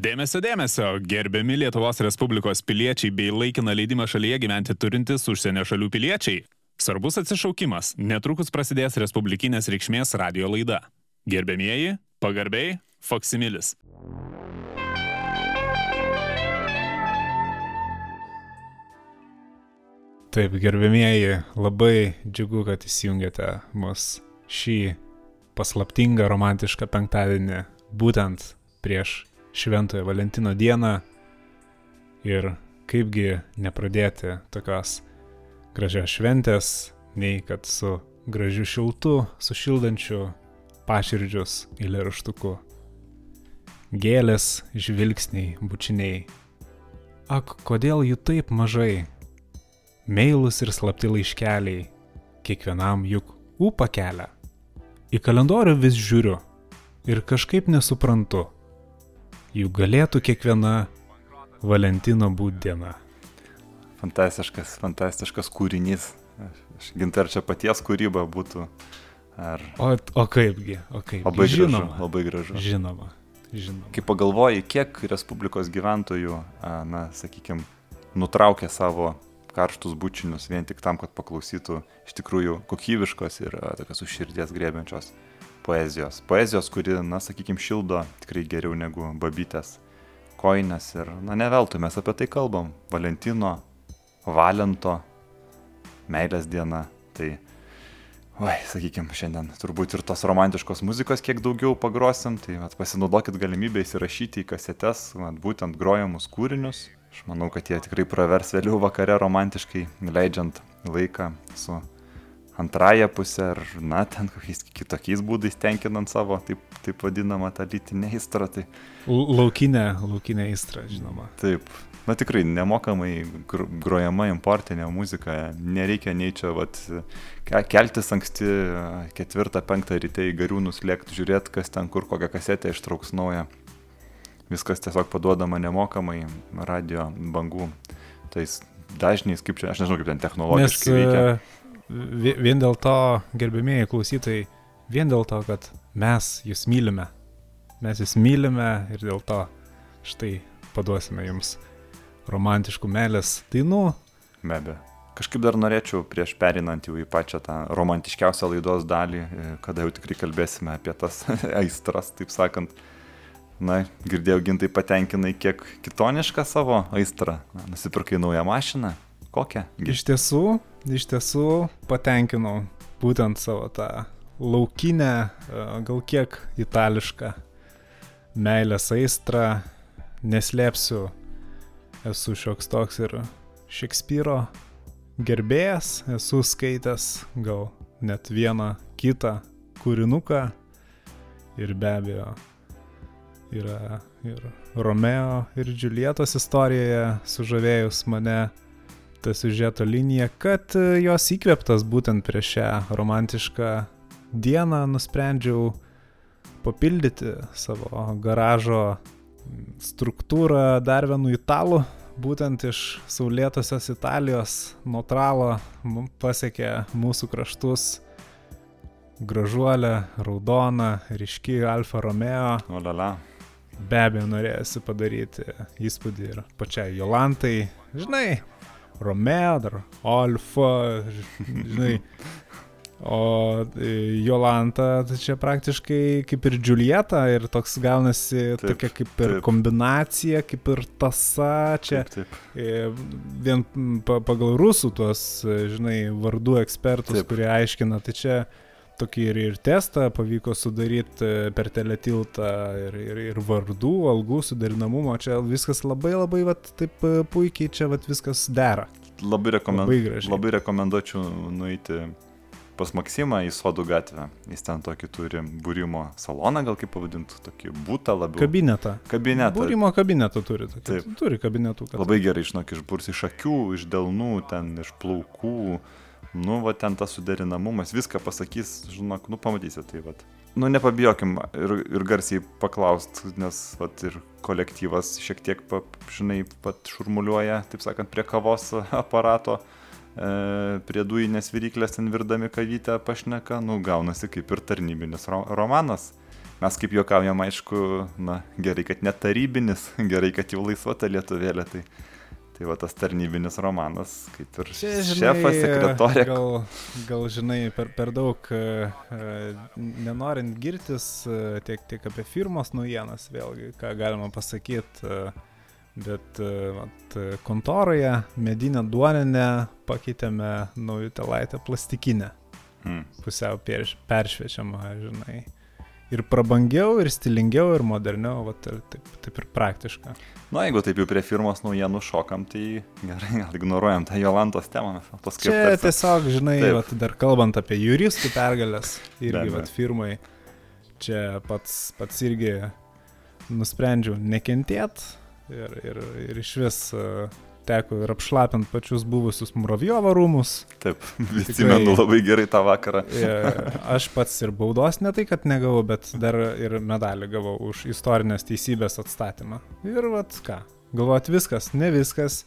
Dėmesio, dėmesio, gerbiami Lietuvos Respublikos piliečiai bei laikiną leidimą šalyje gyventi turintys užsienio šalių piliečiai. Svarbus atsišaukimas, netrukus prasidės Respublikinės reikšmės radio laida. Gerbėmieji, pagarbiai, Foksimilis. Taip, gerbėmieji, labai džiugu, kad įsijungėte mus šį paslaptingą romantišką penktadienį, būtent prieš Šventojo Valentino dieną ir kaipgi nepradėti tokios gražios šventės, nei kad su gražiu šiltu, sušildančiu paširdžius eilėraštuku. Gėlės, žvilgsniai, bučiniai. Ak, kodėl jų taip mažai? Meilus ir slapti laiškeliai, kiekvienam juk ūpa kelia. Į kalendorių vis žiūriu ir kažkaip nesuprantu juk galėtų kiekviena Valentino būti diena. Fantastiškas, fantastiškas kūrinys. Aš gintar čia paties kūryba būtų. Ar... O, o kaipgi, o kaip. Labai žinoma, gražu, labai gražu. Žinoma, žinoma. Kai pagalvoji, kiek Respublikos gyventojų, na, sakykime, nutraukė savo karštus bučinius vien tik tam, kad paklausytų iš tikrųjų kokybiškos ir tokios už širdies grėbiančios poezijos. Poezijos, kuri, na, sakykime, šildo tikrai geriau negu babytės koinės ir, na, ne veltui mes apie tai kalbam. Valentino, Valento, meilės diena. Tai, oi, sakykime, šiandien turbūt ir tos romantiškos muzikos kiek daugiau pagrosim, tai vat, pasinaudokit galimybę įsirašyti į kasetes, vat, būtent grojamus kūrinius. Aš manau, kad jie tikrai pravers vėliau vakare romantiškai, leidžiant laiką su antrąją pusę ar, na, ten kokiais kitokiais būdais tenkinant savo, taip, taip vadinamą tą lytinę aistrą. Tai... Laukinę, laukinę aistrą, žinoma. Taip, na tikrai nemokamai grojama importinė muzika, nereikia nei čia, vat, keltis anksti ketvirtą, penktą ryte į gariūnus lėkti, žiūrėti, kas ten kur kokią kasetę ištrauks naują. Viskas tiesiog paduodama nemokamai radio bangų. Tais dažniais, kaip čia, aš nežinau, kaip ten technologiškai Nes, veikia vien dėl to, gerbėmėjai klausytojai, vien dėl to, kad mes jūs mylime. Mes jūs mylime ir dėl to štai paduosime jums romantiškų meilės dainų. Be abejo. Kažkaip dar norėčiau prieš perinant jau į pačią tą romantiškiausią laidos dalį, e, kada jau tikrai kalbėsime apie tas aistras, taip sakant. Na, girdėjau, gintai patenkinai kiek kitonišką savo aistrą. Na, nusipirkai naują mašiną. Kokią? Iš tiesų, iš tiesų patenkinau būtent savo tą laukinę, e, gal kiek itališką meilės aistrą, neslėpsiu, esu šioks toks ir Šekspyro gerbėjas, esu skaitęs gal net vieną kitą kūrinuką ir be abejo yra ir Romeo ir Džiulietos istorijoje sužavėjus mane ta siužeto linija, kad e, jos įkvėptas būtent prieš šią romantišką dieną nusprendžiau papildyti savo garažo struktūrą dar vienu italu, būtent iš saulėtosios Italijos Notralo pasiekė mūsų kraštus gražuolė, raudona, ryški Alfa Romeo. Olala. Be abejo, norėjusi padaryti įspūdį ir pačiai Jolantai. Žinai, Romeo, dar Alfa, žinai. O e, Jolanta, tai čia praktiškai kaip ir Julieta ir toks gaunasi taip, tokia kaip ir taip. kombinacija, kaip ir tasa. Čia taip, taip. E, vien pagal rusų tuos, e, žinai, vardų ekspertus, taip. kurie aiškina, tai čia tokį ir, ir testą pavyko sudaryti per teletiltą ir, ir, ir vardų, algų suderinamumo. Čia viskas labai labai, vat, taip puikiai čia vat, viskas dera labai, rekomend... labai, labai rekomenduočiau nueiti pas Maksimą į Sodų gatvę. Jis ten tokį turi būrimo saloną, gal kaip pavadintų, tokį būtą labiau. Kabinetą. Kabinetą. Būrimo kabinetą turi. Tokį. Taip. Turi kabinetų. Kad... Labai gerai, žinok, išburs iš akių, iš delnų, ten iš plaukų. Nu, va ten tas suderinamumas, viską pasakys, žinok, nu pamatysi tai, va nu nepabijokim ir, ir garsiai paklaust, nes vat, ir kolektyvas šiek tiek, pa, žinai, pat šurmuliuoja, taip sakant, prie kavos aparato, e, prie dujinės viryklės ten virdami kavytę pašneka, nu gaunasi kaip ir tarnybinis ro romanas. mes kaip juokaujam, aišku, na, gerai, kad net tarybinis, gerai, kad jau laisva ta lietuvėlė, tai, tai va tas tarnybinis romanas, kaip ir Čia, žinai, šefas, sekretorė. Gal, gal žinai, per, per daug, e, e, nenorint girtis e, tiek, tiek apie firmos naujienas, vėlgi, ką galima pasakyti, bet vat, kontoroje medinę duoninę pakeitėme naujų telaitę plastikinę, Mm. pusiau perš- peršviečiamą, žinai. Ir prabangiau, ir stilingiau, ir moderniau, vat, ir taip, taip ir praktiška. Na, jeigu taip jau prie firmos naujienų šokam, tai gerai, gal ignoruojam tą Jolantos temą, mes paskui Čia aptarsim. tiesiog, žinai, vat, dar kalbant apie juristų pergalės, irgi vat, firmai, čia pats, pats irgi nusprendžiau nekentėt ir, ir, ir iš vis e, teko ir apšlapint pačius buvusius Muravjovo rūmus. Taip, prisimenu labai gerai tą vakarą. Aš pats ir baudos ne tai, kad negavau, bet dar ir medalį gavau už istorinės teisybės atstatymą. Ir vat ką, galvot viskas, ne viskas.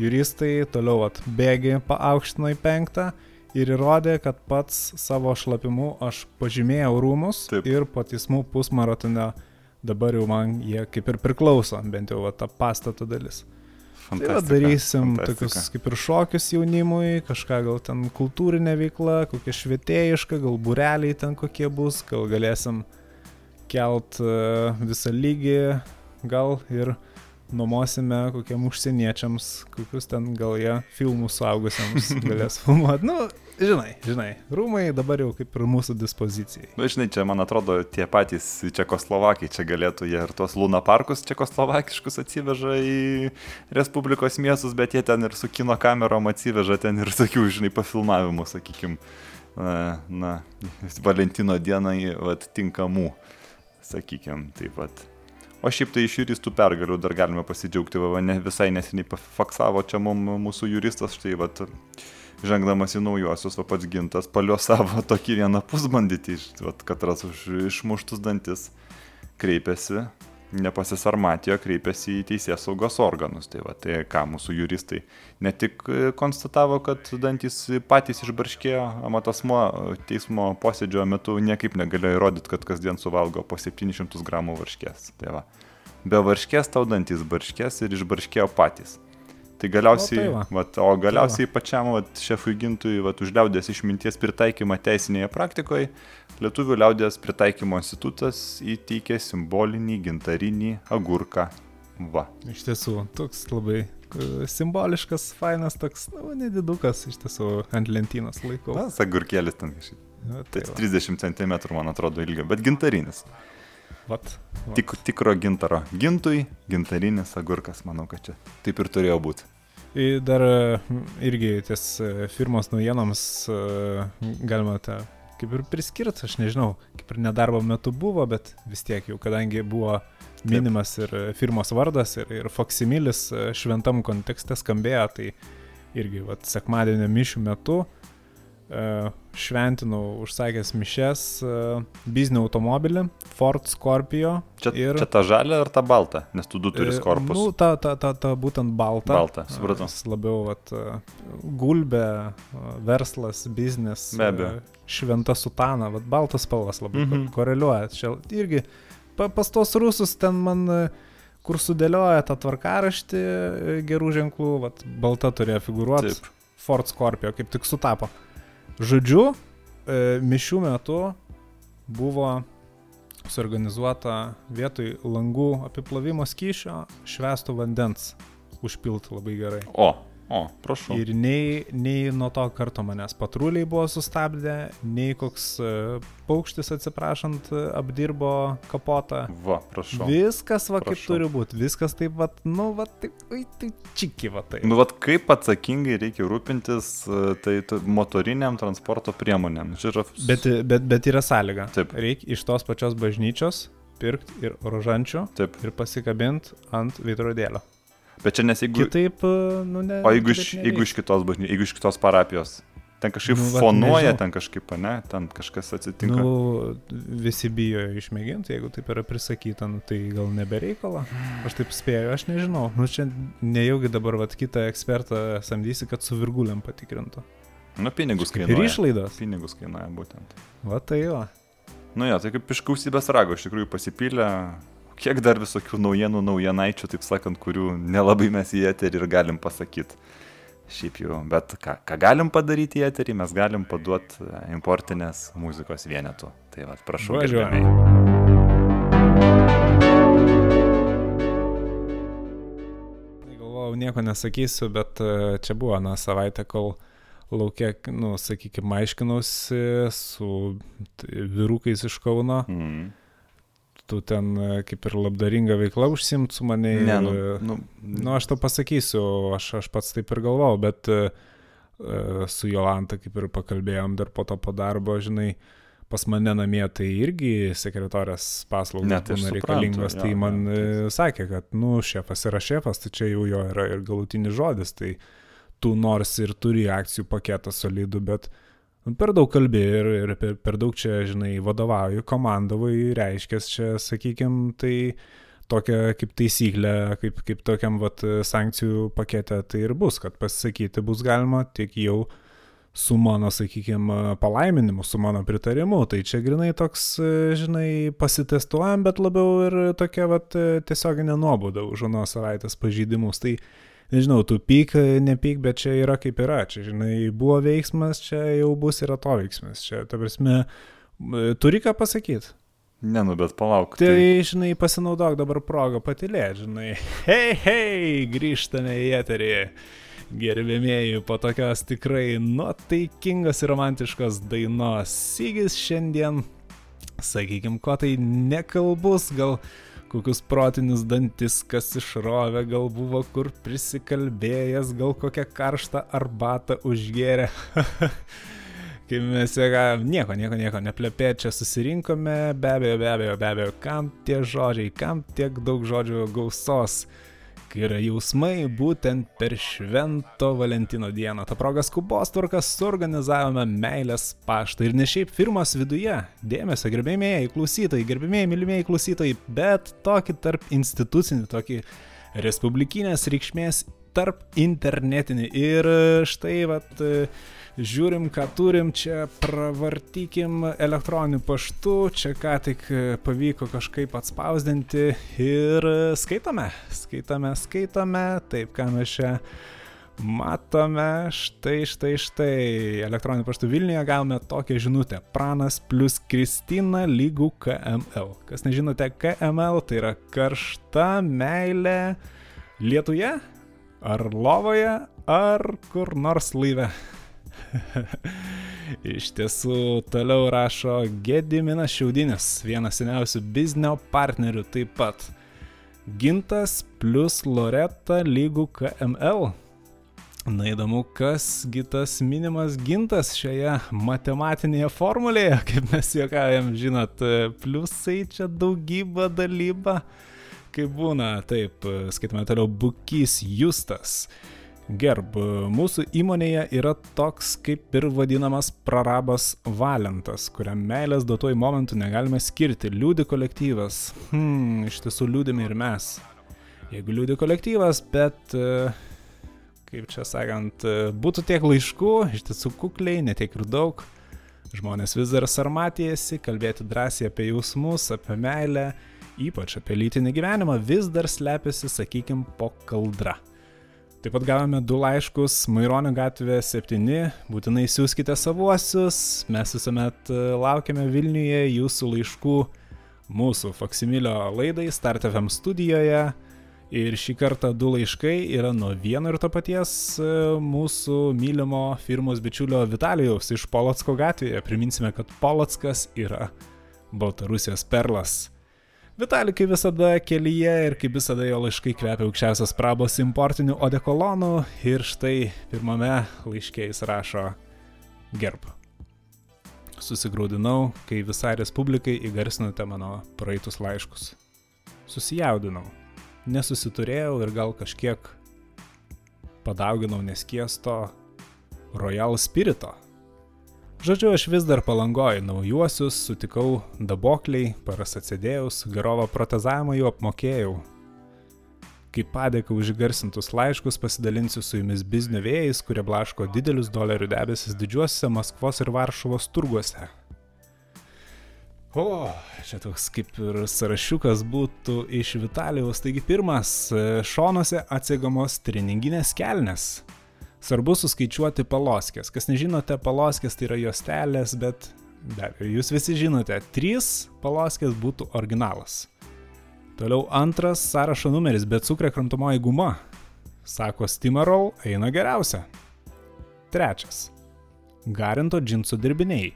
Juristai toliau vat bėgi paaukštino į penktą ir įrodė, kad pats savo šlapimu aš pažymėjau rūmus Taip. ir po teismų pusmaratonio dabar jau man jie kaip ir priklauso, bent jau va, ta pastato dalis. Tai va, Fantastika, darysim fantastika. tokius kaip ir šokius jaunimui, kažką gal ten kultūrinė veikla, kokia švietėjiška, gal bureliai ten kokie bus, gal galėsim kelt e, visą lygį, gal ir nuomosime kokiem užsieniečiams, kokius ten gal jie filmus suaugusiems galės filmuoti. Nu, žinai, žinai, rūmai dabar jau kaip ir mūsų dispozicijai. Na, žinai, čia man atrodo tie patys čekoslovakai čia galėtų jie ir tuos Luna parkus čekoslovakiškus atsiveža į Respublikos miestus, bet jie ten ir su kino kamerom atsiveža ten ir tokių, žinai, pafilmavimų, sakykime, na, na, Valentino dienai, vat, tinkamų, sakykime, taip pat. O šiaip tai iš juristų pergalių dar galime pasidžiaugti, va, va, ne, visai neseniai faksavo čia mum, mūsų juristas, štai, vat, žengdamas į naujuosius, va pats gintas paliosavo tokį vieną pusbanditį, vat, katras už išmuštus dantis kreipėsi, nepasisarmatijo, kreipėsi į teisės saugos organus. Tai, va, tai ką mūsų juristai ne tik e, konstatavo, kad dantis patys išbarškėjo, amatasmo teismo posėdžio metu niekaip negalėjo įrodyti, kad kasdien suvalgo po 700 gramų varškės. Tai va, be varškės tau dantis barškės ir išbarškėjo patys. Tai galiausiai, O, tai va. vat, o galiausiai pačiam vat, šefui gintui vat, už liaudės išminties pritaikymą teisinėje praktikoje Lietuvių liaudės pritaikymo institutas įteikė simbolinį gintarinį agurką. Va. Iš tiesų, toks labai e, simboliškas, fainas, toks, na, nu, nedidukas, iš tiesų, ant lentynos laikau. Na, agurkėlis ten kažkaip. Tai va. 30 cm, man atrodo, ilgio, bet gintarinis. Vat, vat. Tik, tikro gintaro. Gintui gintarinis agurkas, manau, kad čia taip ir turėjo būti. Ir Dar e, irgi ties e, firmos naujienoms e, galima tą kaip ir priskirti, aš nežinau, kaip ir nedarbo metu buvo, bet vis tiek jau, kadangi buvo minimas ir e, firmos vardas, ir, ir Foximilis e, šventam kontekste skambėjo, tai irgi, vat, sekmadienio mišių metu e, šventinau užsakęs mišes e, biznio automobilį Ford Scorpio. Čia, Ir- čia ta žalia ar ta balta, nes tu du turi E, korpus. Nu, ta, ta, ta, ta būtent balta. Balta, supratau. Jis labiau vat, e, gulbė, e, verslas, biznis. Be abejo. e, Šventa sutana, vat, baltas spalvas labai Mhm. mhm. koreliuoja. Čia irgi pa, pas tos rusus ten man, e, kur sudėlioja tą tvarkaraštį e, gerų ženklų, vat, balta turėjo figuruoti. Taip. Ford Scorpio, kaip tik sutapo. Žodžiu, e, mišių metu buvo suorganizuota vietoj langų apiplovimo skyšio švestų vandens užpilti labai gerai. O, o, prašau. Ir nei, nei nuo to karto manęs patruliai buvo sustabdę, nei koks e, paukštis atsiprašant e, apdirbo kapotą. Va, prašau. Viskas va kaip Prašau. turi būti, viskas taip va, nu va taip, oi, tai čiki va taip. Nu, vat kaip atsakingai reikia rūpintis e, tai motoriniam transporto priemonėm. Yra... Bet, bet, bet yra sąlyga. Taip. Reikia iš tos pačios bažnyčios pirkti ir rožančių Taip. ir pasikabinti ant veidrodėlio. Bet čia nes jeigu... Kitaip, e, nu ne. O jeigu iš, jeigu iš kitos bažnyčios, jeigu iš kitos parapijos, ten kažkaip Nu, nu, fonuoja, ten kažkaip, ne, ten kažkas atsitinka. Nu, visi bijo išmėginti, jeigu taip yra prisakyta, nu, tai gal nebereikala. Aš taip spėju, aš nežinau. Nu, čia nejaugi dabar vat, kitą ekspertą samdysi, kad su virguliam patikrintų. nu pinigus Ir kainuoja. išlaidos. Pinigus kainuoja būtent. Va tai va. Nu jo, tai kaip iš gausybės rago, iš tikrųjų pasipylė, kiek dar visokių naujienų, naujienaičių, taip sakant, kurių nelabai mes į eterį ir galim pasakyti. Šiaip jau, bet ką, ką galim padaryti į eterį, mes galim paduoti importinės muzikos vienetų. Tai va, prašau. Važiuojame. Galvojau, nieko nesakysiu, bet e, čia buvo na savaitę, kol laukia, nu, sakykime, aiškinausi su vyrukais iš Kauno. Mm. Tu ten e, kaip ir labdaringa veikla užsimt su mane. Ne, nu, e, nu, Nu, aš tau pasakysiu, aš, aš pats taip ir galvojau, bet uh, su Jolanta kaip ir pakalbėjom dar po to po darbo, žinai, pas mane namie tai irgi sekretorės paslaugos Ne, tai būna reikalingos, tai man tai- e, sakė, kad, nu, šefas yra šefas, tai čia jau jo yra ir galutinis žodis, tai tu nors ir turi akcijų paketą solidų, bet nu, per daug kalbė ir, ir per, per daug čia, žinai, vadovauju, komandavai, reiškia, čia, sakykime, tai tokia kaip taisyklė, kaip, kaip tokiam vat, sankcijų pakete tai ir bus, kad pasisakyti bus galima tik jau su mano, sakykime, palaiminimu, su mano pritarimu. Tai čia grinai toks, žinai, pasitestuojam, bet labiau ir tokia vat, tiesioginė nuoboda už anos savaitės pažydimus. Tai nežinau, tu pyk, nepyk, bet čia yra kaip yra. Čia, žinai, buvo veiksmas, čia jau bus ir atoveiksmas. Čia, ta prasme, turi ką pasakyti. ne, nu, bet palauk. Tai, žinai, pasinaudok dabar progą patilėti, žinai. Hei, hei, grįžtame į eterį. Gerbėmėjai, po tokios tikrai nuotaikingos ir romantiškos dainos. Sygis šiandien, sakykim, ko tai nekalbus, gal kokius protinius dantis, kas išrovė, gal buvo kur prisikalbėjęs, gal kokią karštą arbatą užgėrė. Kai mes juokavom, nieko, nieko, nieko, neplepė, čia susirinkome, be abejo, be abejo, be abejo, kam tie žodžiai, kam tiek daug žodžių gausos, kai yra jausmai būtent per Švento Valentino dieną. Ta proga skubos tvarkas suorganizavome meilės paštą ir ne šiaip firmos viduje. Dėmesio, gerbėmėjai, klausytojai, gerbėmėjai, mylimieji klausytojai, bet tokį tarp institucinį, tokį respublikinės reikšmės tarp internetinį. Ir štai, vat, žiūrim, ką turim, čia pravartykim elektroniniu paštu, čia ką tik pavyko kažkaip atspausdinti ir skaitome, skaitome, skaitome, taip, ką mes čia matome, štai, štai, štai, elektroniniu paštu Vilniuje gavome tokią žinutę, pranas plus Kristina lygų KML. Kas nežinote, KML tai yra karšta meilė Lietuje, ar lovoje, ar kur nors laive. Iš tiesų, toliau rašo Gediminas Šiaudinis, vienas seniausių biznio partnerių taip pat. Gintas plus Loreta lygų KML. Na įdomu, kasgi tas minimas gintas šioje matematinėje formulėje, kaip mes juokavim, žinot, pliusai čia daugybė dalyba, kaip būna, taip, skaitome toliau, Bukys Justas. Gerb, mūsų įmonėje yra toks kaip ir vadinamas prarabas Valentas, kuriam meilės duotojų momentų negalime skirti. Liūdi kolektyvas. Hmm, iš tiesų liūdime ir mes. Jeigu liūdi kolektyvas, bet, kaip čia sakant, būtų tiek laiškų, iš tiesų kukliai, netiek ir daug. Žmonės vis dar sarmatėjasi, kalbėti drąsiai apie jausmus, apie meilę, ypač apie lytinį gyvenimą, vis dar slepiasi, sakykim, po kaldra. Taip pat gavome du laiškus Maironio gatvė 7, būtinai siūskite savuosius, mes visuomet e, laukiame Vilniuje jūsų laiškų mūsų Faksimilio laidai Start FM studijoje. Ir šį kartą du laiškai yra nuo vieno ir to paties e, mūsų mylimo firmos bičiulio Vitalijaus iš Polotsko gatvėje. Priminsime, kad Polotskas yra Baltarusijos perlas. Vitalikai visada kelyje ir kaip visada jo laiškai kvepia aukščiausios prabos importinių odekolonų ir štai pirmame laiškė jis rašo gerb. Susigraudinau, kai visai Respublikai įgarsinote mano praeitus laiškus. Susijaudinau, nesusiturėjau ir gal kažkiek padauginau neskiesto Royal Spirito. Žodžiu, aš vis dar palangoju naujuosius, sutikau dabokliai, paras atsidėjus, gerovą protezavimą jau apmokėjau. Kaip padėka už garsintus laiškus pasidalinsiu su jumis biznio vėjais, kurie blaško didelius dolerių debesis didžiuosiuose Maskvos ir Varšuvos turguose. O, čia toks kaip ir sąrašiukas būtų iš Vitalijaus. Taigi pirmas, e, šonuose atsiegamos treninginės kelnes. Svarbu suskaičiuoti paloskės. Kas nežinote, paloskės tai yra juostelės, bet be abejo, jūs visi žinote, trys paloskės būtų originalas. Toliau antras sąrašo numeris, bet cukrė kramtomoji guma. Sako, Stimarol eina geriausia. Trečias. Garinto džinsų dirbiniai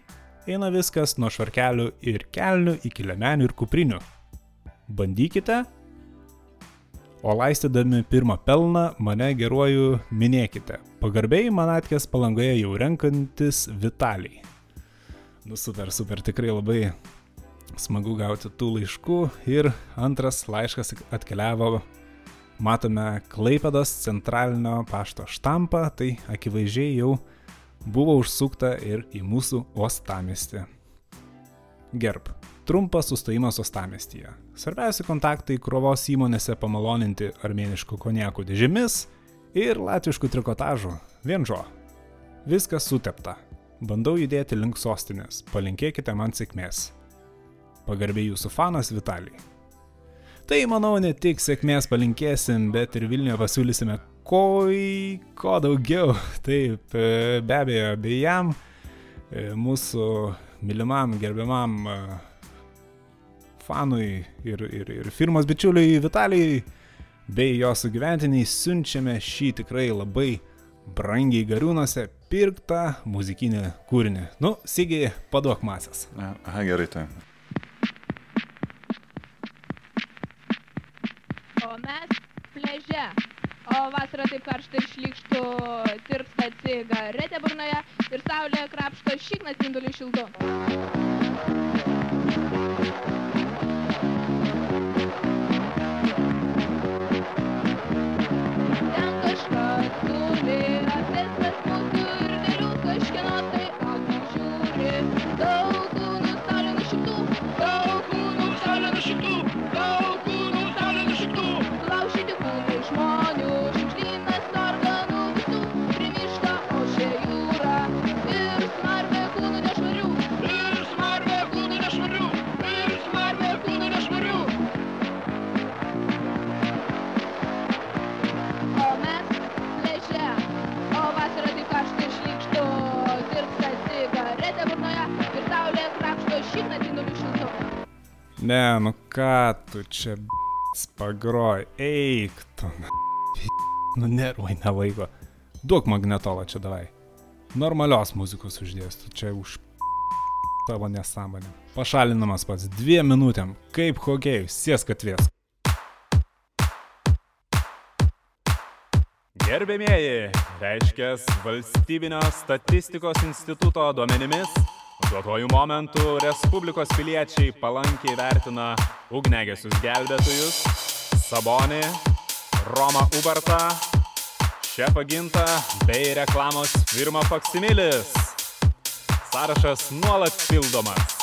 eina viskas nuo švarkelių ir kelnių iki lemenių ir kuprinių. Bandykite, o laistydami pirmą pelną mane geruoju minėkite. Pagarbiai man atkės palangoje jau renkantis Vitaliai. Nu super, super, tikrai labai smagu gauti tų laiškų. Ir antras laiškas atkeliavo, matome Klaipedos centralinio pašto štampą, tai akivaizdžiai jau buvo užsukta ir į mūsų uostamestį. Gerb. Trumpas sustojimas uostamestyje. Svarbiausi kontaktai krovos įmonėse pamaloninti armėniškų konjakų dėžėmis ir latviškų trikotažų. Vienžo. Viskas sutepta. Bandau judėti link sostinės. Palinkėkite man sėkmės. Pagarbiai jūsų fanas Vitalijai. Tai manau ne tik sėkmės palinkėsim, bet ir Vilniuje pasiūlysime ko, ko daugiau. Taip, e, be abejo, bei jam, e, mūsų mylimam, gerbiamam e, fanui ir, ir, ir firmos bičiuliui Vitalijai, bei jo sugyventiniai siunčiame šį tikrai labai brangiai gariūnuose pirktą muzikinį kūrinį. Nu, Sigiai, paduok masės. Aha, gerai, tai. O mes pleže. O vasarą taip karšta ir šlykštų, tirpsta cigaretė burnoje ir saulė krapšto šikną spindulių šildu. Ten kažkas Ne, nu ką tu čia pagroj, eik tu. Nu nervai nelaiko. Duok magnetolą čia davai. Normalios muzikos uždėstų, čia už tavo nesąmonę. Pašalinamas pats dviem minutėm, kaip hokėjus, sėsk atvės. Gerbėmieji, reiškia valstybinio statistikos instituto duomenimis, duotojų momentų Respublikos piliečiai palankiai vertina ugnegesius gelbėtojus, Sabonį, Romą Ubartą, Šefą Gintą bei reklamos firmą Faksimilis. Sąrašas nuolat pildomas.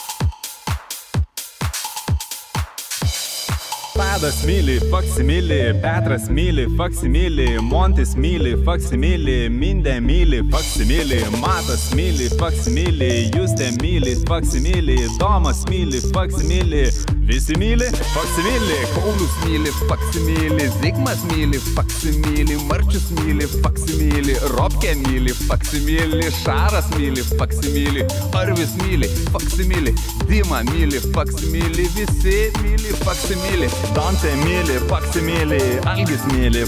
Tadas myli faksimilį, Petras myli faksimilį, Montis myli faksimilį, Mindė myli faksimilį, Matas myli faksimilį, Justė myli faksimilį, Domas myli faksimilį, visi myli faksimilį. Paulius myli faksimylį, Zigmas myli faksimylį, Marčius myli faksimylį, Robke myli faksimylį, Šaras myli faksimylį, Arvis myli faksimylį, Dima myli faksimylį, visi myli faksimylį. Dante myli faksimilį, Algis myli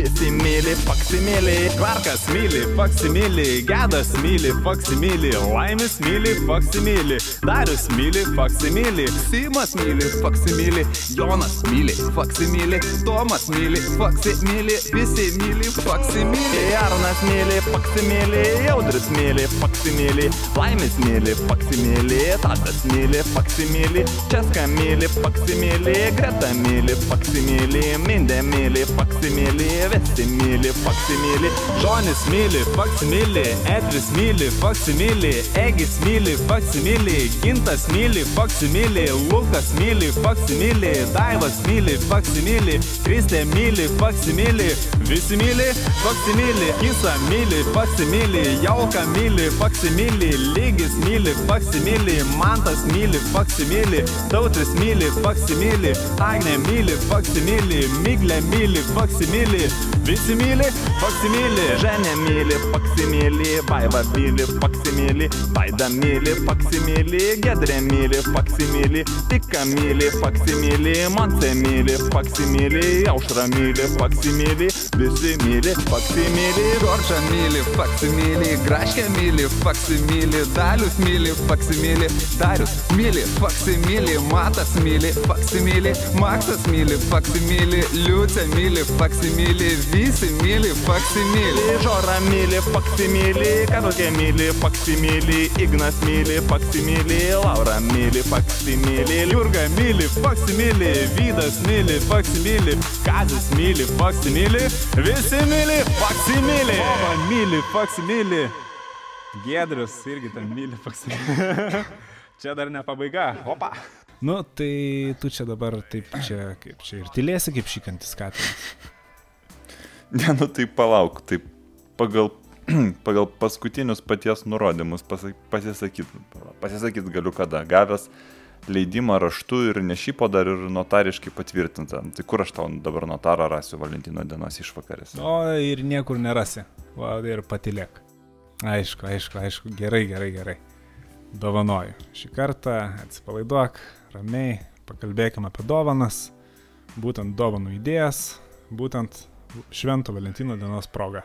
visi myli faksimilį. Klarkas myli faksimilį, Gedas myli faksimilį, Laimis myli faksimilį, Darius myli faksimilį, Simas myli faksimylį, Jonas myli faksimylį, Tomas myli faksimylį, visi myli faksimylį. Arnas myli, faksimilį, Jaudris myli, faksimilį, Laimis myli, faksimilį, Tadas myli, faksimilį, Česka myli, faksimilį, Greta myli, faksimilį, Mindė myli, faksimilį, Vesti myli, faksimilį, Žonis myli, faksimilį, Edris myli, faksimilį, Egis myli, faksimilį, Gintas myli, faksimilį, Lukas myli, faksimilį, Daivas myli, faksimilį, Kristė myli, faksimilį, visi myli, faksimilį, Kisa myli, faksimilį, Jauka myli, faksimilį, Lygis myli, faksimilį, Mantas myli, faksimilį, Tautis myli, faksimilį, Agnė myli, faksimilį, Miglė myli, faksimilį, visi myli, faksimilį. Ženė myli, faksimilį, Vaiva myli, faksimilį, Vaida myli, faksimilį, Gedrė myli, faksimilį, Tika myli, faksimilį, Monse myli, faksimilį, Aušra myli, faksimilį, visi myli, faksimilį. Džordžą myli, faksimilį, Graškę myli, faksimilį, Dalius myli, faksimilį, Darius myli, faksimilį, Matas myli, faksimilį, Maksas myli, faksimilį, Liucė myli, faksimilį, visi myli, faksimilį. Žora myli, faksimilį, Karukė myli, faksimilį, Ignas myli, faksimilį, Laura myli, faksimilį, Jurga myli, faksimilį, Vydas myli, faksimilį, Kazis myli, faksimilį, visi myli, faksimilį. Vova myli, faksimilį. Gedrius irgi ten myli, faksimilį. čia dar ne pabaiga. Opa. Nu, tai tu čia dabar taip čia, kaip čia ir tylėsi, kaip šikantis katinas. Ne, nu tai palauk, tai pagal, pagal paskutinius paties nurodymus pasisakyt, pasisakyt galiu kada, gavęs leidimą raštu ir ne šipo dar ir notariškai patvirtintą. Tai kur aš tau dabar notarą rasiu Valentino dienos išvakarės? O ir niekur nerasi. Va, ir patilėk. Aišku, aišku, aišku, gerai, gerai, gerai. Dovanoju. Šį kartą atsipalaiduok, ramiai, pakalbėkime apie dovanas, būtent dovanų idėjas, būtent Švento Valentino dienos proga.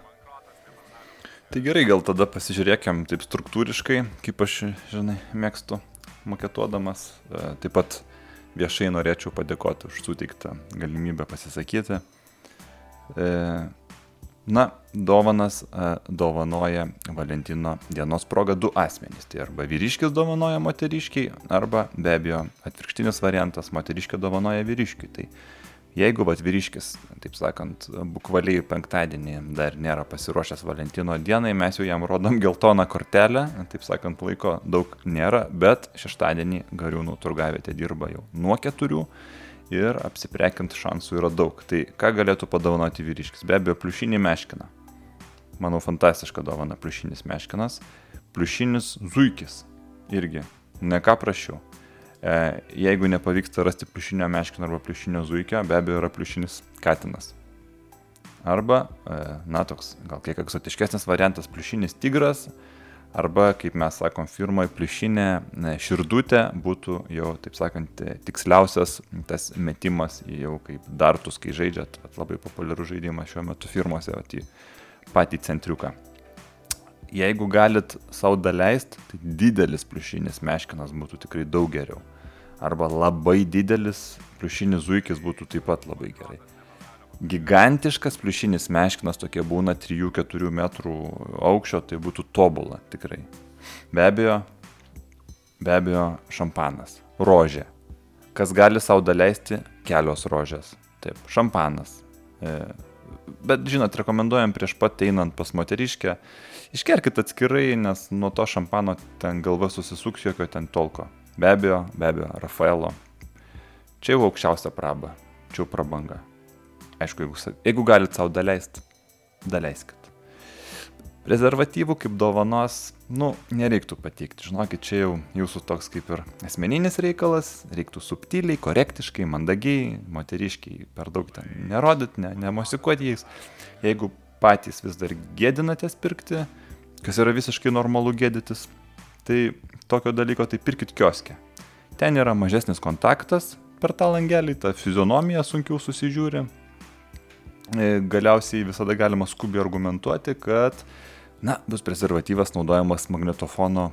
Tai gerai, gal tada pasižiūrėkim taip struktūriškai, kaip aš, žinai, mėgstu maketuodamas. E, Taip pat viešai norėčiau padėkoti už suteiktą galimybę pasisakyti. E, Na, dovanas e, dovanoja Valentino dienos proga du asmenys. Tai arba vyriškis dovanoja moteriškiai, arba be abejo atvirkštinis variantas moteriškė dovanoja vyriškiai. Tai jeigu vat vyriškis, taip sakant, bukvaliai penktadienį dar nėra pasiruošęs Valentino dienai, mes jau jam rodom geltoną kortelę, taip sakant, laiko daug nėra, bet šeštadienį Gariūnų turgavietė dirba jau nuo keturių ir apsiprekint šansų yra daug. Tai ką galėtų padovanoti vyriškis? Be abejo, pliušinį meškiną. Manau, fantastiška dovana pliušinis meškinas. Pliušinis zuikis. Irgi. Ne ką prašiau. E, jeigu nepavyksta rasti pliušinio meškino arba pliušinio zuikio, be abejo yra pliušinis katinas. Arba, e, na toks, gal kiek egzotiškesnis variantas, pliušinis tigras, arba, kaip mes sakom, firmoje pliušinė e, širdutė būtų jau, taip sakant, tiksliausias tas metimas jau kaip dartus, kai žaidžiat, labai populiarus žaidimas šiuo metu firmose, vat į patį centriuką. Jeigu galit savo daleisti, tai didelis pliušinis meškinas būtų tikrai daug geriau. Arba labai didelis pliušinis zuikis būtų taip pat labai gerai. Gigantiškas pliušinis meškinas tokie būna 3-4 metrų aukščio, tai būtų tobula tikrai. Be abejo, be abejo, šampanas, rožė. Kas gali savo daleisti kelios rožės. Taip, šampanas. E, bet žinot, rekomenduojam prieš pat einant pas moteriškę, iškerkit atskirai, nes nuo to šampano ten galva susisuks jokio ten tolko. Be abejo, be abejo, Rafaelo. Čia jau aukščiausia praba, čia jau prabanga. Aišku, jeigu, jeigu galit savo daleisti, daleiskit. Prezervatyvų kaip dovanos, nu, nereiktų pateikti. Žinokit, čia jau jūsų toks kaip ir asmeninis reikalas, reiktų subtiliai, korektiškai, mandagiai, moteriškiai per daug ten nerodyt, ne, nemosikuoti jais. Jeigu patys vis dar gėdinatės pirkti, kas yra visiškai normalu gėdytis, tai tokio dalyko tai pirkit kioske. Ten yra mažesnis kontaktas per tą langelį, ta fizionomija sunkiau susižiūri. E, Galiausiai visada galima skubiai argumentuoti, kad, na, bus prezervatyvas naudojamas magnetofono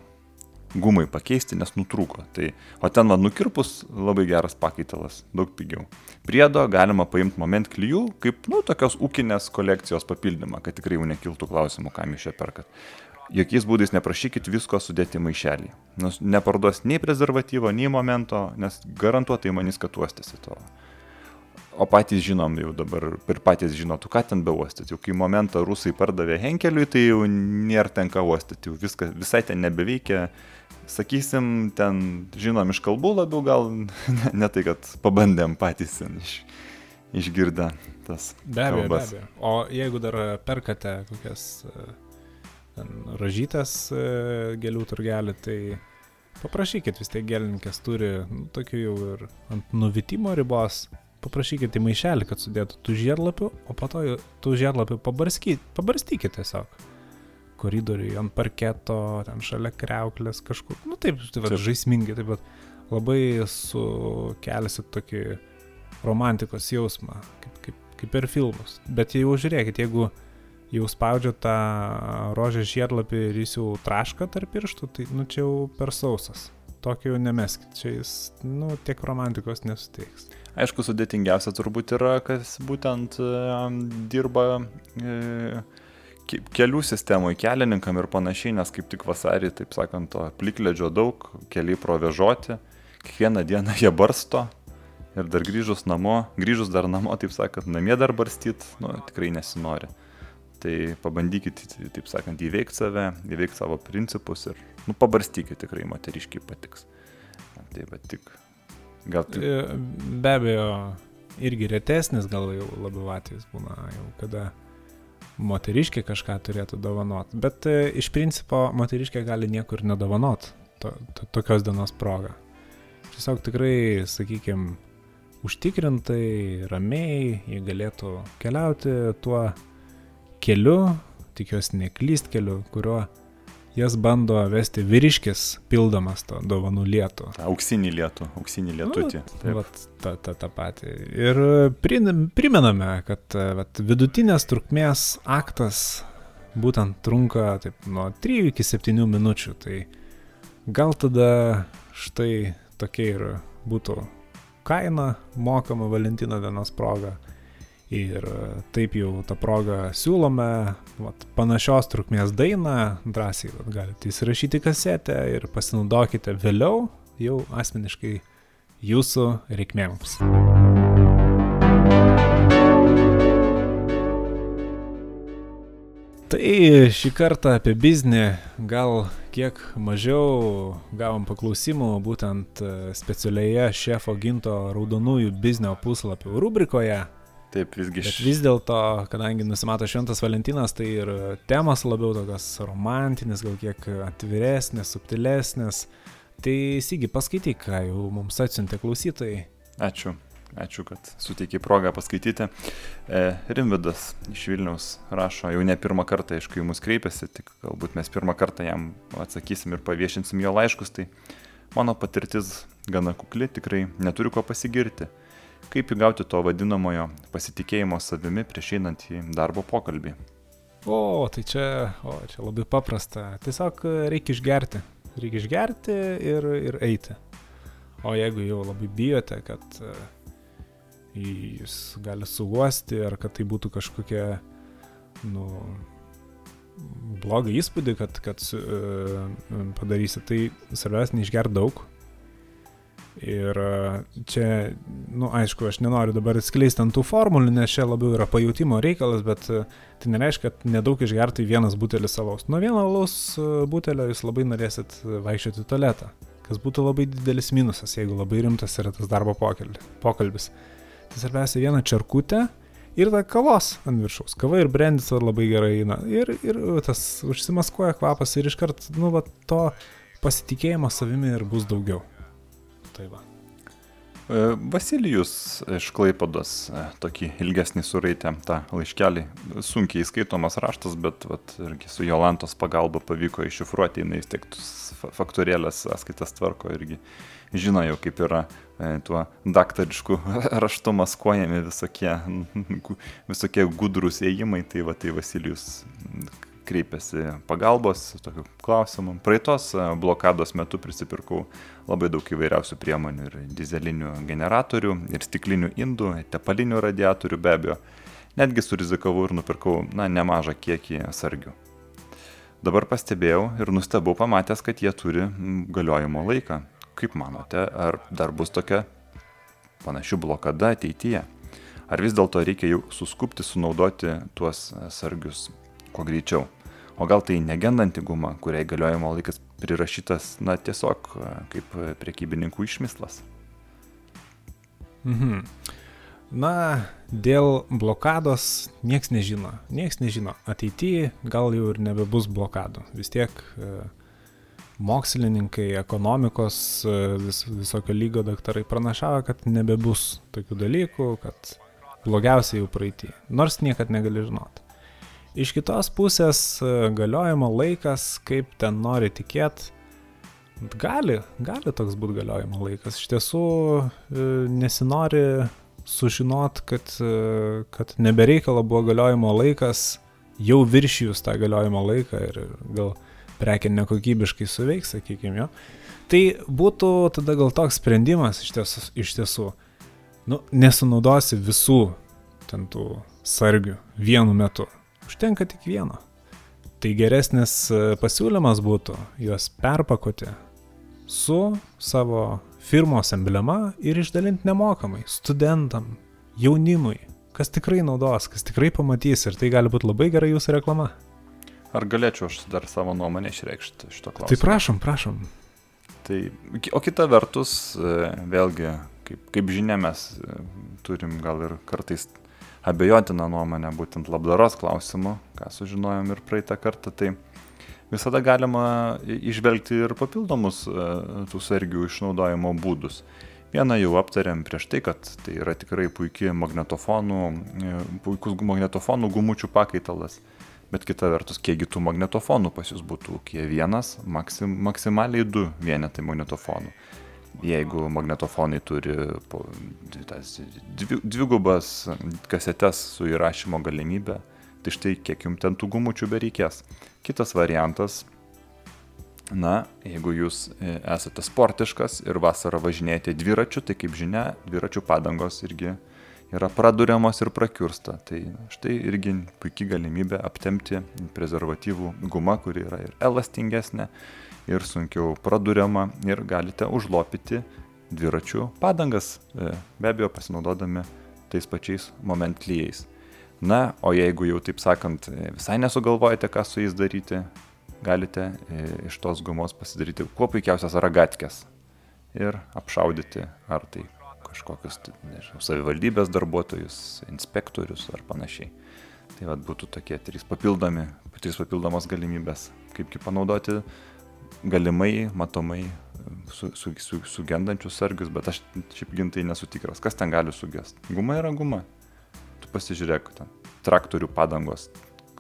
gumai pakeisti, nes nutrūko. Tai, o ten man nukirpus labai geras pakaitalas, daug pigiau. Priedo galima paimti moment klyjų kaip, nu, tokios ūkinės kolekcijos papildymą, kad tikrai jau nekiltų klausimų, kam jūs čia perkat. Jokiais būdais neprašykit visko sudėti į maišelį. Nes neparduos nei prezervatyvo, nei momento, nes garantuotai manys, kad uostėsi to. O patys žinom jau dabar, ir patys žinotų, ką ten be uostyti. Jau kai momentą rusai pardavė Henkeliui, tai jau nėra tenka uostyti, jau viskas, visai ten nebeveikia. Sakysim, ten žinom iš kalbų labiau gal, ne, ne tai, kad pabandėm patys iš, išgirdę tas Be abejo, be kalbas. abejo. O jeigu dar perkate kokias e, ten ražytas e, gėlių turgelį, tai paprašykit, vis tiek gėlininkės turi nu, tokių jau ir ant nuvitimo ribos. Paprašykit į maišelį, kad sudėtų tų žiedlapių, o po to tų žiedlapių pabarstykit tiesiog. Koridoriui, ant parketo, ten šalia kreuklės kažkur. Nu taip, tai va, žaismingai, taip pat labai sukelsit tokį romantikos jausmą, kaip, kaip, kaip per filmus. Bet jau žiūrėkit, jeigu jau spaudžia tą rožės žiedlapį ir jis jau traška tarp pirštų, tai nu čia jau per sausas. Tokio jau nemeskit, čia jis, nu, tiek romantikos nesuteiks. Aišku, sudėtingiausia turbūt yra, kas būtent e, dirba e, ke- kelių sistemoje, kelininkam ir panašiai, nes kaip tik vasarį, taip sakant, to plikledžio daug, keliai provežoti, kiekvieną dieną jie barsto ir dar grįžus namo, grįžus dar namo, taip sakant, namie dar barstyt, nu, tikrai nesinori. Tai pabandykit, taip sakant, įveikti save, įveikti savo principus ir, nu, pabarstykit, tikrai moteriškiai patiks. Tai va tik. Gal E, Be abejo, irgi retesnis gal jau labiau atvejs būna, jau kada moteriškė kažką turėtų dovanot. Bet e, iš principo moteriškė gali niekur nedovanot to, to, tokios dienos proga. Tiesiog tikrai, sakykime, užtikrintai, ramiai, jie galėtų keliauti tuo keliu, tikiuosi neklyst keliu, kuriuo jas bando vesti vyriškis, pildamas to dovanų lietų. auksinį lietų, auksinį lietutį. Nu, vat, ta, ta, ta pati. Ir primename, kad vat, vidutinės trukmės aktas būtent trunka taip, nuo 3 iki 7 minučių. Tai gal tada štai tokia ir būtų kaina mokama Valentino dienos proga. Ir e, taip jau tą progą siūlome vat, panašios trukmės dainą, drąsiai vat, galite įsirašyti kasetę ir pasinaudokite vėliau jau asmeniškai jūsų reikmėms. Tai šį kartą apie biznį gal kiek mažiau gavom paklausimų būtent e, specialioje šefo ginto raudonųjų biznio puslapių rubrikoje. Taip, visgi Bet vis dėlto, kadangi nusimato šventas Valentinas, tai ir temos labiau tokios romantinės, gal kiek atviresnės, subtilesnės. Tai įsigy paskaityk, ką jau mums atsiuntė klausytojai. Ačiū. Ačiū, kad suteikiai progą paskaityti. E, Rimvidas iš Vilniaus rašo, jau ne pirmą kartą, aišku, į mus kreipiasi, tik galbūt mes pirmą kartą jam atsakysim ir paviešinsim jo laiškus. Tai mano patirtis gana kukli, tikrai neturiu ko pasigirti. Kaip įgauti to vadinamojo pasitikėjimo savimi prieš einant į darbo pokalbį? O, tai čia, o, čia labai paprasta. Tiesiog reikia išgerti. Reikia išgerti ir, ir eiti. O jeigu jau labai bijote, kad e, jūs gali suvosti ar kad tai būtų kažkokia, nu, blogą įspūdį, kad, kad e, padarysi, tai svarbiausia neišgerti daug. Ir e, čia, nu, aišku, aš nenoriu dabar atskleisti ant tų formulių, nes čia labiau yra pajūtimo reikalas, bet e, tai nereiškia, kad nedaug išgerti vienas butelis alaus. Nuo vieno alaus e, butelio jūs labai norėsit vaikščioti į tualetą, kas būtų labai didelis minusas, jeigu labai rimtas yra tas darbo pokalbi- pokalbis. Tai svarbiausia viena čarkutė ir ta kavos ant viršaus. Kava ir brandis labai gerai eina. Ir, ir tas užsimaskuoja kvapas ir iškart, nu, va, to pasitikėjimo savimi ir bus daugiau. Tai va. E, Vasilijus iš Klaipados e, tokį ilgesnį suraitė tą laiškelį. Sunkiai skaitomas raštas, bet vat, irgi su Jolantos pagalba pavyko iššifruoti, jinai vis tiek faktorėlės sąskaitas tvarko irgi žino jau kaip yra e, tuo daktarišku raštu maskuojami visokie, visokie gudrus ėjimai, tai va tai Vasilijus kreipiasi pagalbos tokiu klausimu. Praeitos e, blokados metu prisipirkau labai daug įvairiausių priemonių ir dizelinių generatorių, ir stiklinių indų, tepalinių radiatorių be abejo. Netgi surizikavau ir nupirkau, na, nemažą kiekį sargių. Dabar pastebėjau ir nustebau pamatęs, kad jie turi galiojimo laiką. Kaip manote, ar dar bus tokia panaši blokada ateityje? Ar vis dėlto reikia jau suskupti sunaudoti tuos sargius kuo greičiau? O gal tai negendanti guma, kuriai galiojimo laikas prirašytas, na, tiesiog e, kaip priekybininkų išmislas? Mhm. Na, dėl blokados nieks nežino. Nieks nežino. Ateityje gal jau ir nebebus blokadų. Vis tiek e, mokslininkai, ekonomikos, e, vis, visokio lygio daktarai pranašavo, kad nebebus tokių dalykų, kad blogiausia jau praeitį. Nors niekad negali žinoti. Iš kitos pusės e, galiojimo laikas, kaip ten nori tikėti, gali, gali toks būti galiojimo laikas. Iš tiesų e, nesinori sužinot, kad, e, kad nebereikalo buvo galiojimo laikas, jau viršijus tą galiojimo laiką ir gal prekė nekokybiškai suveiks, sakykime, jo. Tai būtų tada gal toks sprendimas iš tiesų, iš tiesų nu, nesunaudosi visų ten tų sargių vienu metu. Užtenka tik vieno. Tai geresnis e, pasiūlymas būtų juos perpakuoti su savo firmos emblema ir išdalinti nemokamai studentam, jaunimui, kas tikrai naudos, kas tikrai pamatys ir tai gali būti labai gera jūsų reklama. Ar galėčiau aš dar savo nuomonę išreikšti šito klausimu? Tai prašom, prašom. Tai, o kita vertus, e, vėlgi, kaip, kaip žinia, mes e, turim gal ir kartais abejotiną nuomonę būtent labdaros klausimu, ką sužinojom ir praeitą kartą, tai visada galima išvelgti ir papildomus e, tų sargių išnaudojimo būdus. Vieną jau aptarėm prieš tai, kad tai yra tikrai puikiai magnetofonų, e, puikus magnetofonų gumučių pakaitalas. Bet kita vertus, kiekgi tų magnetofonų pas jūs būtų, kiek vienas, maksim, maksimaliai du vienetai magnetofonų. Jeigu magnetofonai turi po, tas, dvi, dvigubas kasetes su įrašymo galimybė, tai štai kiek jums ten tų gumučių bereikės. Kitas variantas, na, jeigu jūs e, esate sportiškas ir vasarą važinėjate dviračiu, tai kaip žinia, dviračių padangos irgi yra praduriamos ir prakiursta. Tai štai irgi puikia galimybė aptemti prezervatyvų gumą, kuri yra ir elastingesnė, ir sunkiau praduriama, ir galite užlopyti dviračių padangas, e, be abejo pasinaudodami tais pačiais moment klyjais. Na, o jeigu jau taip sakant, visai nesugalvojate, ką su jais daryti, galite e, iš tos gumos pasidaryti kuo puikiausias ragatkės ir apšaudyti ar tai kažkokius, nežinau, savivaldybės darbuotojus, inspektorius ar panašiai. Tai vad būtų tokie trys papildomi, trys papildomos galimybės, kaipgi panaudoti galimai, matomai su, su, su, sugendančius sargius, bet aš šiaip gintai nesu tikras, kas ten gali sugest. Guma yra guma pasižiūrėk, ten, traktorių padangos.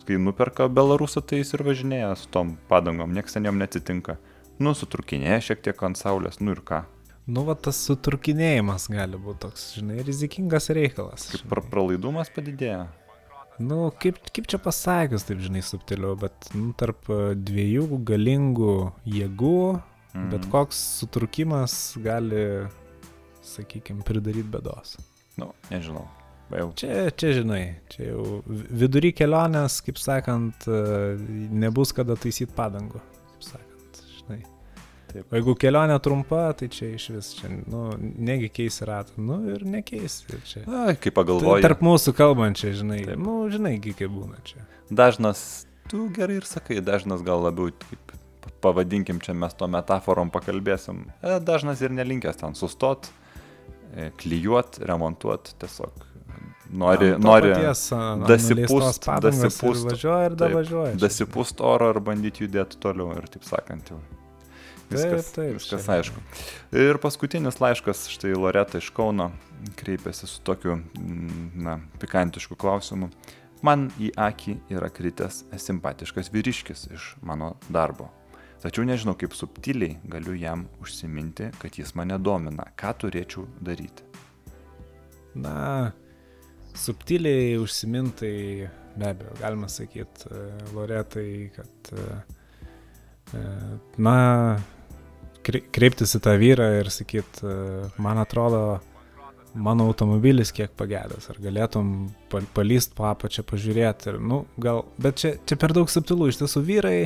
Kai nuperka Belarusą, tai jis ir važinėja su tom padangom, nieks ten jam neatsitinka. Nu, sutrukinėja šiek tiek ant saulės, nu ir ką. Nu, va tas sutrukinėjimas gali būti toks, žinai, rizikingas reikalas. Kaip pra pralaidumas padidėja. Nu, kaip, kaip čia pasakius, taip žinai, subtiliau, bet nu, tarp e, dviejų galingų jėgų, mm. bet koks sutrukimas gali, sakykime, pridaryti bėdos. Nu, nežinau. Jau. Čia, čia žinai, čia jau vidury kelionės, kaip sakant, e, nebus kada taisyti padangų. Taip. O jeigu kelionė trumpa, tai čia iš vis, čia, nu, negi keis ratą, nu ir nekeis. Ir čia. Na, kaip pagalvoju. Tarp mūsų kalbančiai, žinai, Taip. nu, žinai, kaip būna čia. Dažnas, tu gerai ir sakai, dažnas gal labiau, kaip pavadinkim, čia mes to metaforom pakalbėsim, e, dažnas ir nelinkęs ten sustot, e, klyjuot, remontuot, tiesiog nori, to nori paties, dasipūst, dasipūst, ir važiuoja ir davažiuoja. dasipūst oro ir bandyti judėti toliau ir taip sakant jau. Viskas, Taip, taip, viskas čia- aišku. Ir paskutinis laiškas, štai Loreta iš Kauno kreipėsi su tokiu, mm, na, pikantišku klausimu. Man į akį yra kritęs simpatiškas vyriškis iš mano darbo. Tačiau nežinau, kaip subtiliai galiu jam užsiminti, kad jis mane domina. Ką turėčiau daryti? Na, subtiliai užsimintai, be abejo, galima sakyti, Loretai, kad, e, e, na, kreiptis į tą vyrą ir sakyti, man atrodo, mano automobilis kiek pagedęs, ar galėtum pal- palyst po apačią pažiūrėti ir, nu, gal, bet čia, čia per daug subtilų, iš tiesų vyrai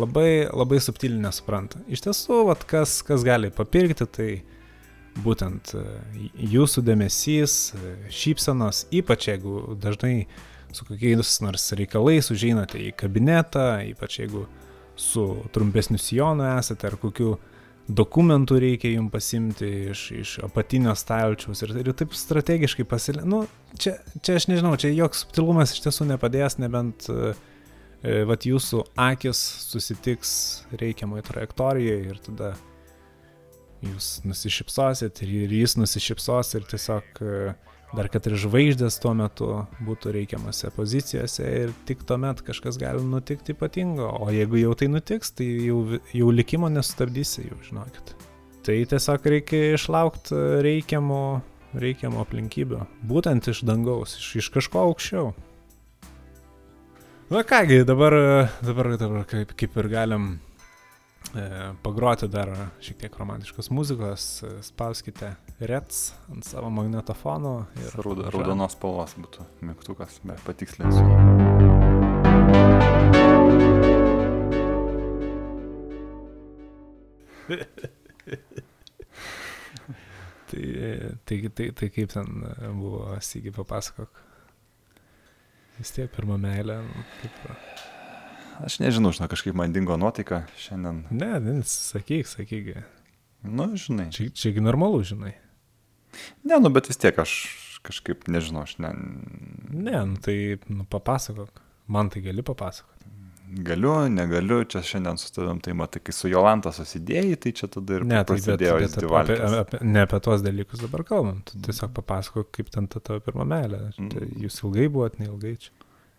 labai, labai subtiliai nesupranta. Iš tiesų, vat, kas, kas gali papirkti, tai būtent e, jūsų dėmesys, e, šypsenos, ypač jeigu dažnai su kokiais nors reikalais užeinate į kabinetą, ypač jeigu su trumpesniu sijonu esate ar kokiu dokumentų reikia jums pasimti iš, iš apatinio stalčiaus ir, ir taip strategiškai pasilė. Nu, čia, čia aš nežinau, čia joks subtilumas iš tiesų nepadės, nebent uh, vat jūsų akis susitiks reikiamoje trajektorijoje ir tada jūs nusišypsosit ir, ir jis nusišypsos ir tiesiog e, dar kad ir žvaigždės tuo metu būtų reikiamose pozicijose ir tik tuomet kažkas gali nutikti ypatingo, o jeigu jau tai nutiks, tai jau, jau likimo nesustabdysi, jau žinokit. Tai tiesiog reikia išlaukti reikiamų, reikiamų aplinkybių, būtent iš dangaus, iš, iš kažko aukščiau. Na kągi, dabar, dabar, dabar kaip, kaip ir galim e, pagroti dar šiek tiek romantiškos muzikos, e, spauskite Reds ant savo magnetofono ir važiuojam. raudonos spalvos būtų mygtukas, bet patikslinsiu. Tai, tai, tai, tai kaip ten e, buvo, Sygi papasakok. Vis tiek pirmą meilę. nu, Kaip... Aš nežinau, žinau, kažkaip man dingo nuotaika šiandien. Ne, ne, sakyk, sakyk. Nu, žinai. Čia, čiagi normalu, žinai. Ne, nu, bet vis tiek aš kažkaip nežinau, aš ne, Ne, nu, tai nu, papasakok. Man tai gali papasakoti. galiu, negaliu, čia šiandien su tavim, tai matai, kai su Jolanta susidėjai, tai čia tada ir Ne, tai bet, prasidėjo bet jis apie, apie, apie, ne apie tuos dalykus dabar kalbam. Tu tiesiog papasakok, kaip ten ta tavo pirma meilė. Mm. Tai jūs ilgai buvot, neilgai čia.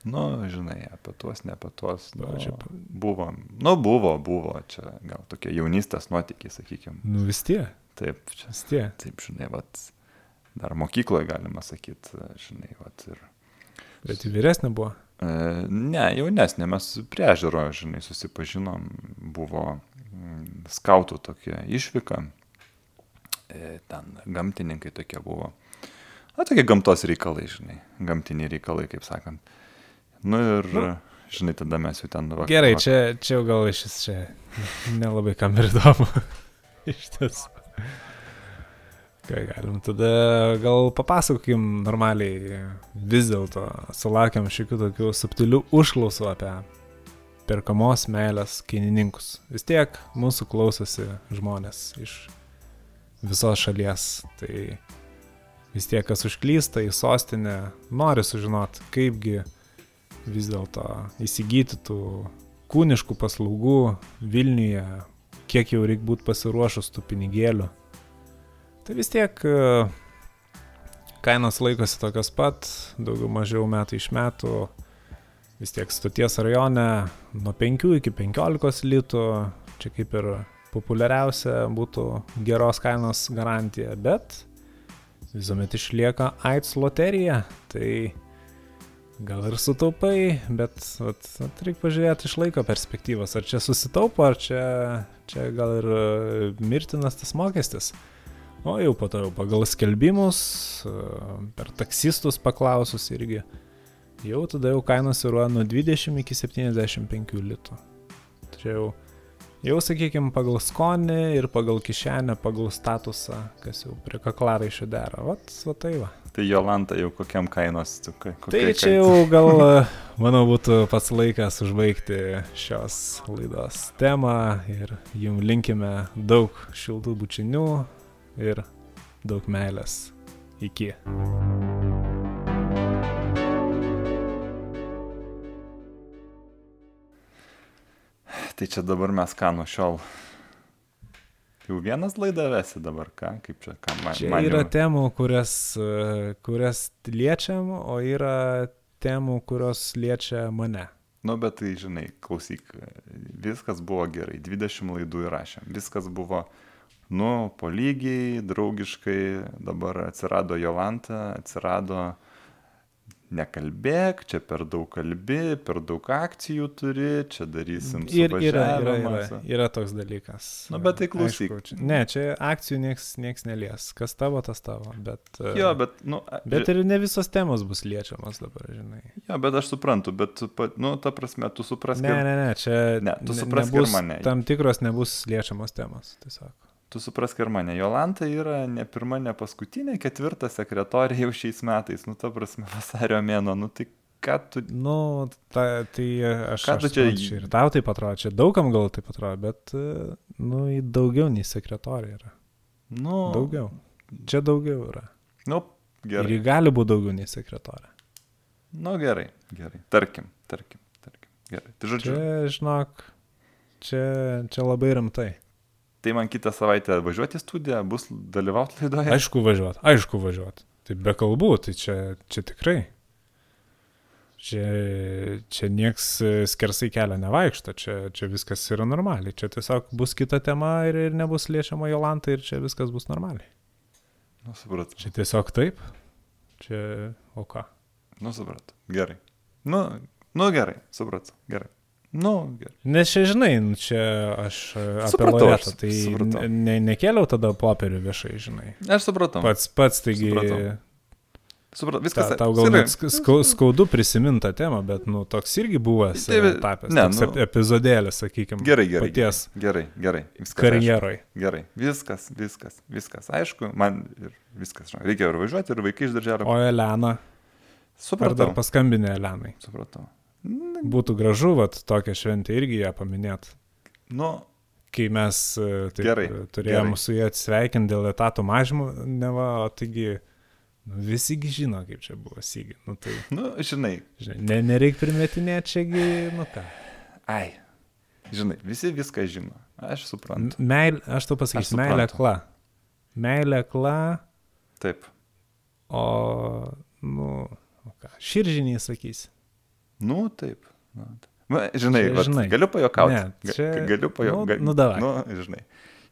Nu, žinai, apie tuos, ne apie tuos. Nu, čia buvo, nu, buvo, buvo, čia gal tokie jaunystės nuotykiai, sakykime. Nu vis tiek, Taip, čia, vis tiek. taip, žinai, vat, dar mokykloje galima sakyti, žinai, vat, ir Bet vyresnė buvo. E, Ne, jaunesnė, mes prie ežero, žinai, susipažinom, buvo mm, skautų tokia išvyka, E, ten gamtininkai tokie buvo. Na, tokie gamtos reikalai, žinai, gamtiniai reikalai, kaip sakant. Nu ir, Nu. žinai, tada mes jau ten vak- Gerai, čia, čia jau gal šis čia nelabai kam ir įdomu. Iš tiesų. Ką galim, tada gal papasakokim normaliai, vis dėlto sulaukėm šiokių tokių subtilių užklausų apie perkamos meilės kainininkus. Vis tiek mūsų klausosi žmonės iš visos šalies, tai vis tiek kas užklysta į sostinę, nori sužinoti, kaipgi vis dėlto įsigyti tų kūniškų paslaugų Vilniuje, kiek jau reikia būti pasiruošus tų pinigėlių. Tai vis tiek e, kainos laikosi tokios pat, daugiau mažiau metai iš metų. Vis tiek stoties rajone nuo 5 iki 15 litų, čia kaip ir populiariausia būtų geros kainos garantija, bet visuomet išlieka AIDS loterija, tai gal ir sutaupai, bet vat, vat, reikia pažiūrėti iš laiko perspektyvos, ar čia susitaupo, ar čia, čia gal ir e, mirtinas tas mokestis. O jau po to jau pagal skelbimus, e, per taksistus paklausus irgi, jau tada jau kainos yra nuo 20 iki 75 litų. Čia jau, jau sakykime, pagal skonį ir pagal kišenę, pagal statusą, kas jau prie kaklaraišio dera. Vat, va tai va. Tai Jolanta jau kokiam kainos, tu, ko- Tai kokiai čia kai- jau gal, manau, būtų pats laikas užbaigti šios laidos temą ir jums linkime daug šiltų bučinių ir daug meilės. Iki. Tai čia dabar mes ką nuo šiol. Jau vienas laidą vesi dabar, ką, kaip čia, ką man. Čia man yra jau- temų, kurias, kurias liečiam, o yra temų, kurios liečia mane. Nu, bet tai, žinai, klausyk, viskas buvo gerai, 20 laidų įrašėm, viskas buvo, nu, po lygiai, draugiškai, dabar atsirado Jolanta, atsirado nekalbėk, čia per daug kalbi, per daug akcijų turi, čia darysim Ir yra, yra, yra, su- yra toks dalykas. Nu, bet tai klausyk. Aišku, čia, ne, čia akcijų nieks, nieks nelies. Kas tavo, tas tavo. Bet, e, Jo, bet, nu, bet ir ne visos temos bus liečiamas dabar, žinai. jo, bet aš suprantu, bet, nu, ta prasme, tu suprask, Ne, ne, ne, čia Ne, tu suprask ir mane. tam tikros nebus liečiamos temos, tiesiog. Tu suprask ir mane. Jolanta yra ne pirma, ne paskutinė, ketvirta sekretorė jau šiais metais, nu, ta prasme, vasario mėno, nu, tai ką tu... Nu, ta, tai aš... Ką tu aš čia- suprantu, Ir tau taip atrodo, čia daugam gal taip atrodo, bet, e, nu, daugiau nei sekretorė yra. Nu, Daugiau. Čia daugiau yra. Nu, Ir gerai. ji gali būti daugiau nei sekretorė. Nu, gerai, gerai. Tarkim, tarkim, tarkim. Gerai. Tai žodžiu, Čia, žinok, čia, čia labai rimtai. Tai man kitą savaitę važiuoti į studiją, bus dalyvauti laidoje. Aišku važiuot, aišku važiuot. Tai be kalbų, tai čia, čia tikrai. Čia, čia nieks e, skersai kelio nevaikšto, čia, čia viskas yra normaliai. Čia tiesiog bus kita tema ir, ir nebus liečiama Jolanta ir čia viskas bus normaliai. Nu, supratau. Čia tiesiog taip. Čia, o ką? Nu, supratau. Gerai. Nu, nu gerai, supratau. Gerai. Nu, gerai. Nes čia, žinai, nu, čia aš e, apie Supratau, aš Loretą, tai supratau. ne, nekėliau tada popierių viešai, žinai. Aš supratau. Pats, pats, taigi, Supratau. Supratau. Viskas. Ta, tau gal net sk- skau, skaudu prisiminti tą temą, bet, nu, toks irgi buvęs Tai- etapas. ne, toks nu- ep- epizodėlis, sakykime. Gerai, gerai. Paties Gerai, gerai. Viskas. aišku. karjeroj. Gerai. Viskas, viskas, viskas. Aišku, man ir viskas. Žinau, reikia ir važiuoti, ir vaikai iš darželio. O Elena, ar Supratau. dar paskambinė Elenai. Supratau. Būtų gražu, vat, tokią šventę irgi ją paminėti. Nu, Kai mes e, taip, Gerai, e, turėjom gerai. su jie atsveikinti dėl etatų mažymų, neva, o taigi nu, visigi žino, kaip čia buvo sygi. Nu, tai, nu, žinai. žinai, ne, nereik primetinėti čiagi, nu ką. Ai. Žinai, visi viską žino. Aš suprantu. Meilė, aš tau Aš pasakysiu, suprantu. meilė akla. Meilė akla, Taip. o, nu, o ką, širžiniai sakysi. Nu, taip. Nu. Va, žinai, Čia, vat, žinai. galiu pajokauti. Ne, čia- Galiu nu, pajokauti. nu, davai. Nu, žinai.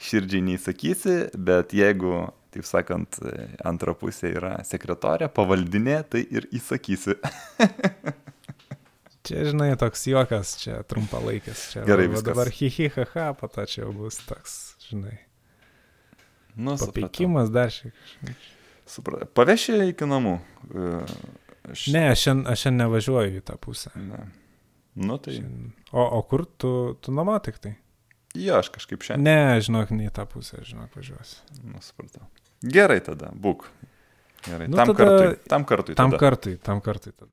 Širdžiai neįsakysi, bet jeigu, taip sakant, antra pusė yra sekretorė, pavaldinė, tai ir įsakysi. Čia, žinai, toks juokas, čia trumpalaikis. Čia, Gerai, viskas. Dabar hihi, haha, po to čia jau bus toks, žinai, Nu, papeikimas dar šiek tiek. Supratau. Pavešė iki namų. E, Aš... Ne, aš šiandien, aš šiandien nevažiuoju į tą pusę. ne. Nu, tai. O, o kur tu, tu namo tik tai? Jo, aš kažkaip šiandien. Ne, žinok, ne į tą pusę, žinok, važiuosiu. Nu, supratau. Gerai tada, būk. Gerai, Nu, tam, tada- kartui, tam kartui. Tam tada. kartui, tam kartui. Tada.